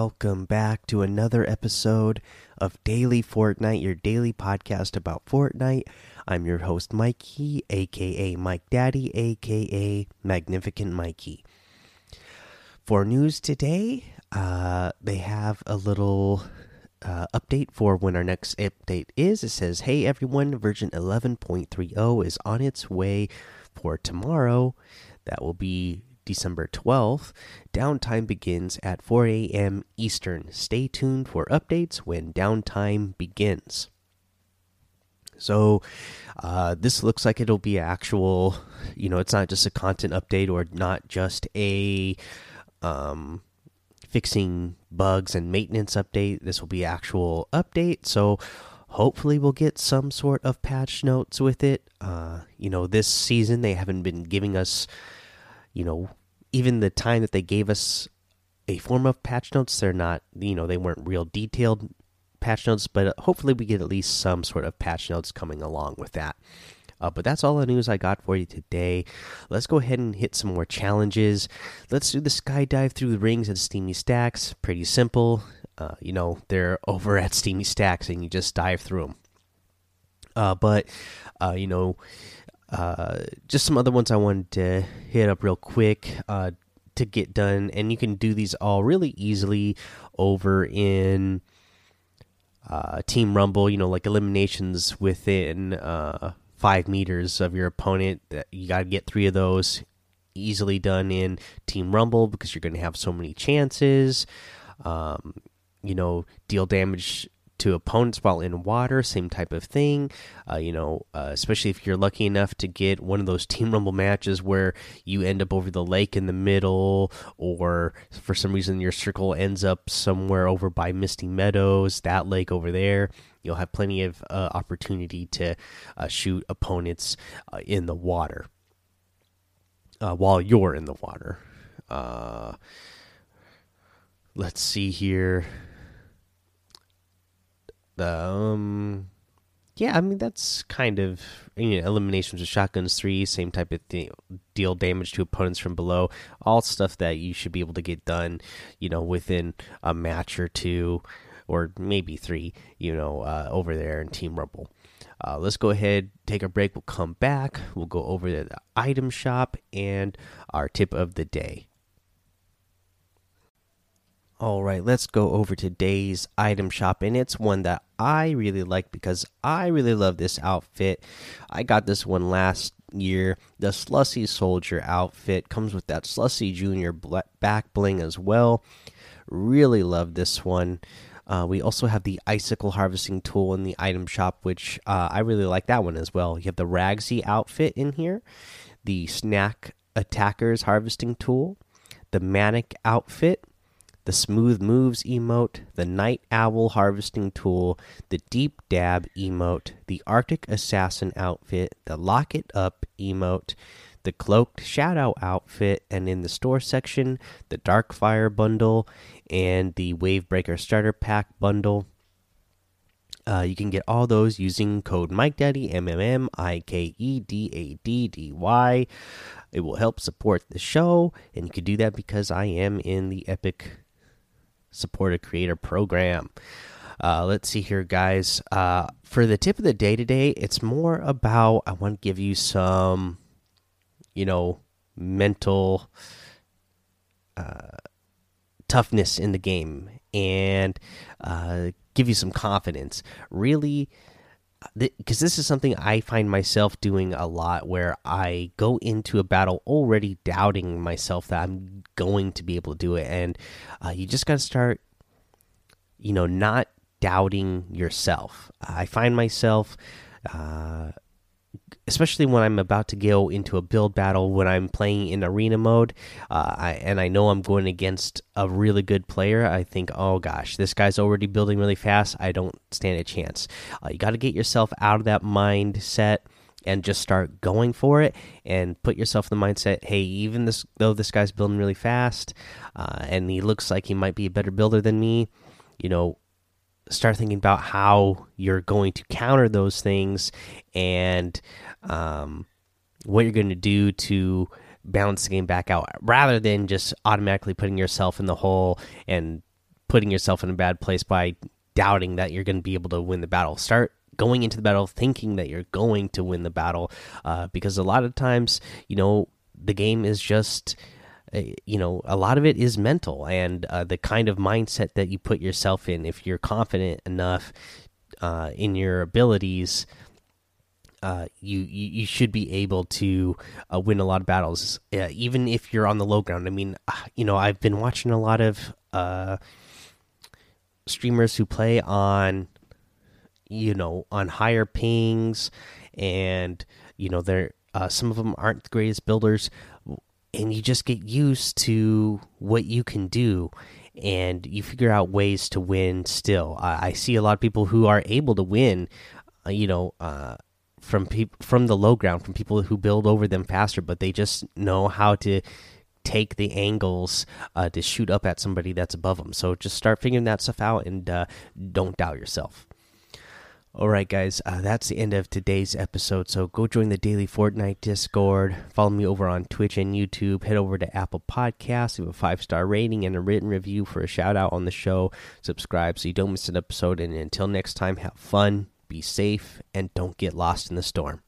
Welcome back to another episode of Daily Fortnite, your daily podcast about Fortnite. I'm your host, Mikey, aka Mike Daddy, aka Magnificent Mikey. For news today, uh, they have a little uh, update for when our next update is. It says, Hey everyone, version 11.30 is on its way for tomorrow. That will be December 12th. Downtime begins at 4 a.m. Eastern. Stay tuned for updates when downtime begins. So, uh, this looks like it'll be actual, you know, it's not just a content update or not just a um, fixing bugs and maintenance update. This will be actual update. So, hopefully, we'll get some sort of patch notes with it. Uh, you know, this season they haven't been giving us you know, even the time that they gave us a form of patch notes, they're not, you know, they weren't real detailed patch notes, but hopefully we get at least some sort of patch notes coming along with that. Uh, but that's all the news I got for you today. Let's go ahead and hit some more challenges. Let's do the skydive through the rings and steamy stacks. Pretty simple. Uh, you know, they're over at steamy stacks and you just dive through them. Uh, but, uh, you know, uh, just some other ones I wanted to hit up real quick uh, to get done, and you can do these all really easily over in uh, Team Rumble. You know, like eliminations within uh, five meters of your opponent. You got to get three of those easily done in Team Rumble because you're going to have so many chances. Um, you know, deal damage to opponents while in water, same type of thing. Uh, you know, uh, especially if you're lucky enough to get one of those Team Rumble matches where you end up over the lake in the middle, or for some reason your circle ends up somewhere over by Misty Meadows, that lake over there. You'll have plenty of uh, opportunity to uh, shoot opponents uh, in the water uh, while you're in the water. let's see here um yeah i mean that's kind of you know eliminations of shotguns three same type of thing deal damage to opponents from below all stuff that you should be able to get done you know within a match or two or maybe three you know uh, over there in team rumble. Uh, let's go ahead take a break. We'll come back. We'll go over the item shop and our tip of the day all right, let's go over today's item shop, and it's one that I really like because I really love this outfit. I got this one last year. The Slushy Soldier outfit comes with that Slushy Junior back bling as well. Really love this one. Uh, we also have the icicle harvesting tool in the item shop, which uh, I really like that one as well. You have the Ragsy outfit in here, the snack attackers harvesting tool, the manic outfit the Smooth Moves emote, the Night Owl harvesting tool, the Deep Dab emote, the Arctic Assassin outfit, the Lock It Up emote, the Cloaked Shadow outfit, and in the store section, the Dark Fire bundle and the Wavebreaker starter pack bundle. Uh, you can get all those using code Mike Daddy M M M I K E D A D D Y. It will help support the show, and you can do that because I am in the Epic support a creator program. Uh, let's see here, guys. Uh, for the tip of the day today, it's more about I want to give you some, you know, mental uh, toughness in the game and uh, give you some confidence. Really because this is something I find myself doing a lot where I go into a battle already doubting myself that I'm going to be able to do it. And uh, you just got to start, you know, not doubting yourself. I find myself uh, especially when I'm about to go into a build battle when I'm playing in arena mode, uh, I, and I know I'm going against a really good player. I think, oh gosh, this guy's already building really fast. I don't stand a chance. Uh, you got to get yourself out of that mindset and just start going for it and put yourself in the mindset hey even this though this guy's building really fast uh, and he looks like he might be a better builder than me you know start thinking about how you're going to counter those things and um, what you're going to do to balance the game back out rather than just automatically putting yourself in the hole and putting yourself in a bad place by doubting that you're going to be able to win the battle. Start going into the battle thinking that you're going to win the battle, uh, because a lot of times, you know, the game is just you know a lot of it is mental and uh, the kind of mindset that you put yourself in if you're confident enough uh, in your abilities uh, you, you, you should be able to uh, win a lot of battles, uh, even if you're on the low ground. I mean, you know, I've been watching a lot of streamers who play on, you know, on higher pings, and you know, they're some of them aren't the greatest builders, and you just get used to what you can do and you figure out ways to win still. I, I see a lot of people who are able to win uh, you know uh, from people from the low ground from people who build over them faster but they just know how to take the angles uh, to shoot up at somebody that's above them so just start figuring that stuff out and uh, don't doubt yourself all right, guys, uh, that's the end of today's episode. So go join the daily Fortnite Discord. Follow me over on Twitch and YouTube. Head over to Apple Podcasts, leave a five star rating and a written review for a shout out on the show. Subscribe so you don't miss an episode. And until next time, have fun, be safe, and don't get lost in the storm.